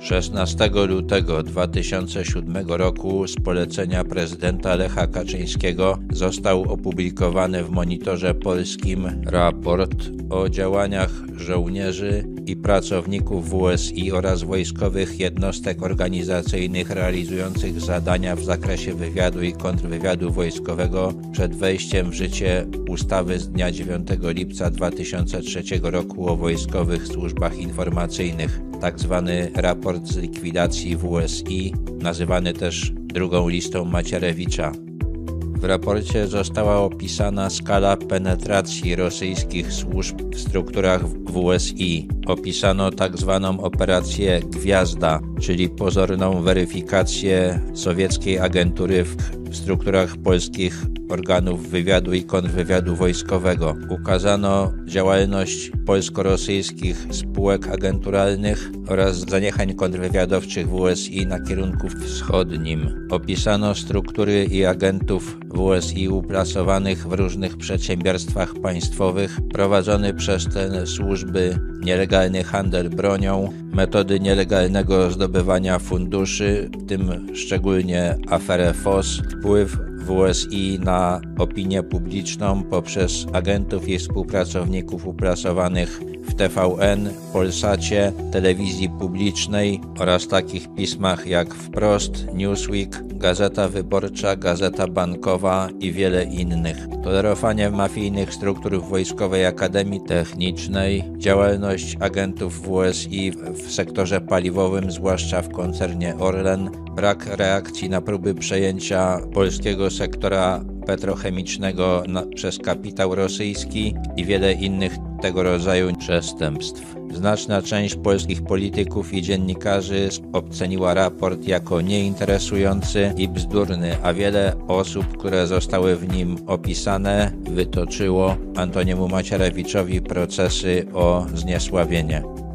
16 lutego 2007 roku z polecenia prezydenta Lecha Kaczyńskiego został opublikowany w Monitorze Polskim raport o działaniach żołnierzy i pracowników WSI oraz wojskowych jednostek organizacyjnych realizujących zadania w zakresie wywiadu i kontrwywiadu wojskowego przed wejściem w życie ustawy z dnia 9 lipca 2003 roku o wojskowych służbach informacyjnych, tzw. Tak raport z likwidacji WSI, nazywany też drugą listą Macierewicza. W raporcie została opisana skala penetracji rosyjskich służb w strukturach WSI. Opisano tak zwaną operację Gwiazda, czyli pozorną weryfikację sowieckiej agentury w, strukturach polskich organów wywiadu i kontrwywiadu wojskowego. Ukazano działalność polsko-rosyjskich spółek agenturalnych oraz zaniechań kontrwywiadowczych WSI na kierunku wschodnim. Opisano struktury i agentów WSI uplasowanych w różnych przedsiębiorstwach państwowych, prowadzony przez te służby nielegalny handel bronią, metody nielegalnego zdobywania funduszy, w tym szczególnie aferę FOS, wpływ WSI na opinię publiczną poprzez agentów i współpracowników uplasowanych w TVN, Polsacie, telewizji publicznej oraz takich pismach jak Wprost, Newsweek, Gazeta Wyborcza, Gazeta Bankowa i wiele innych. Tolerowanie mafijnych struktur w Wojskowej Akademii Technicznej, działalność agentów WSI w sektorze paliwowym, zwłaszcza w koncernie Orlen, brak reakcji na próby przejęcia polskiego sektora petrochemicznego na, przez kapitał rosyjski i wiele innych tego rodzaju przestępstw. Znaczna część polskich polityków i dziennikarzy oceniła raport jako nieinteresujący i bzdurny, a wiele osób, które zostały w nim opisane, wytoczyło Antoniemu Macierewiczowi procesy o zniesławienie.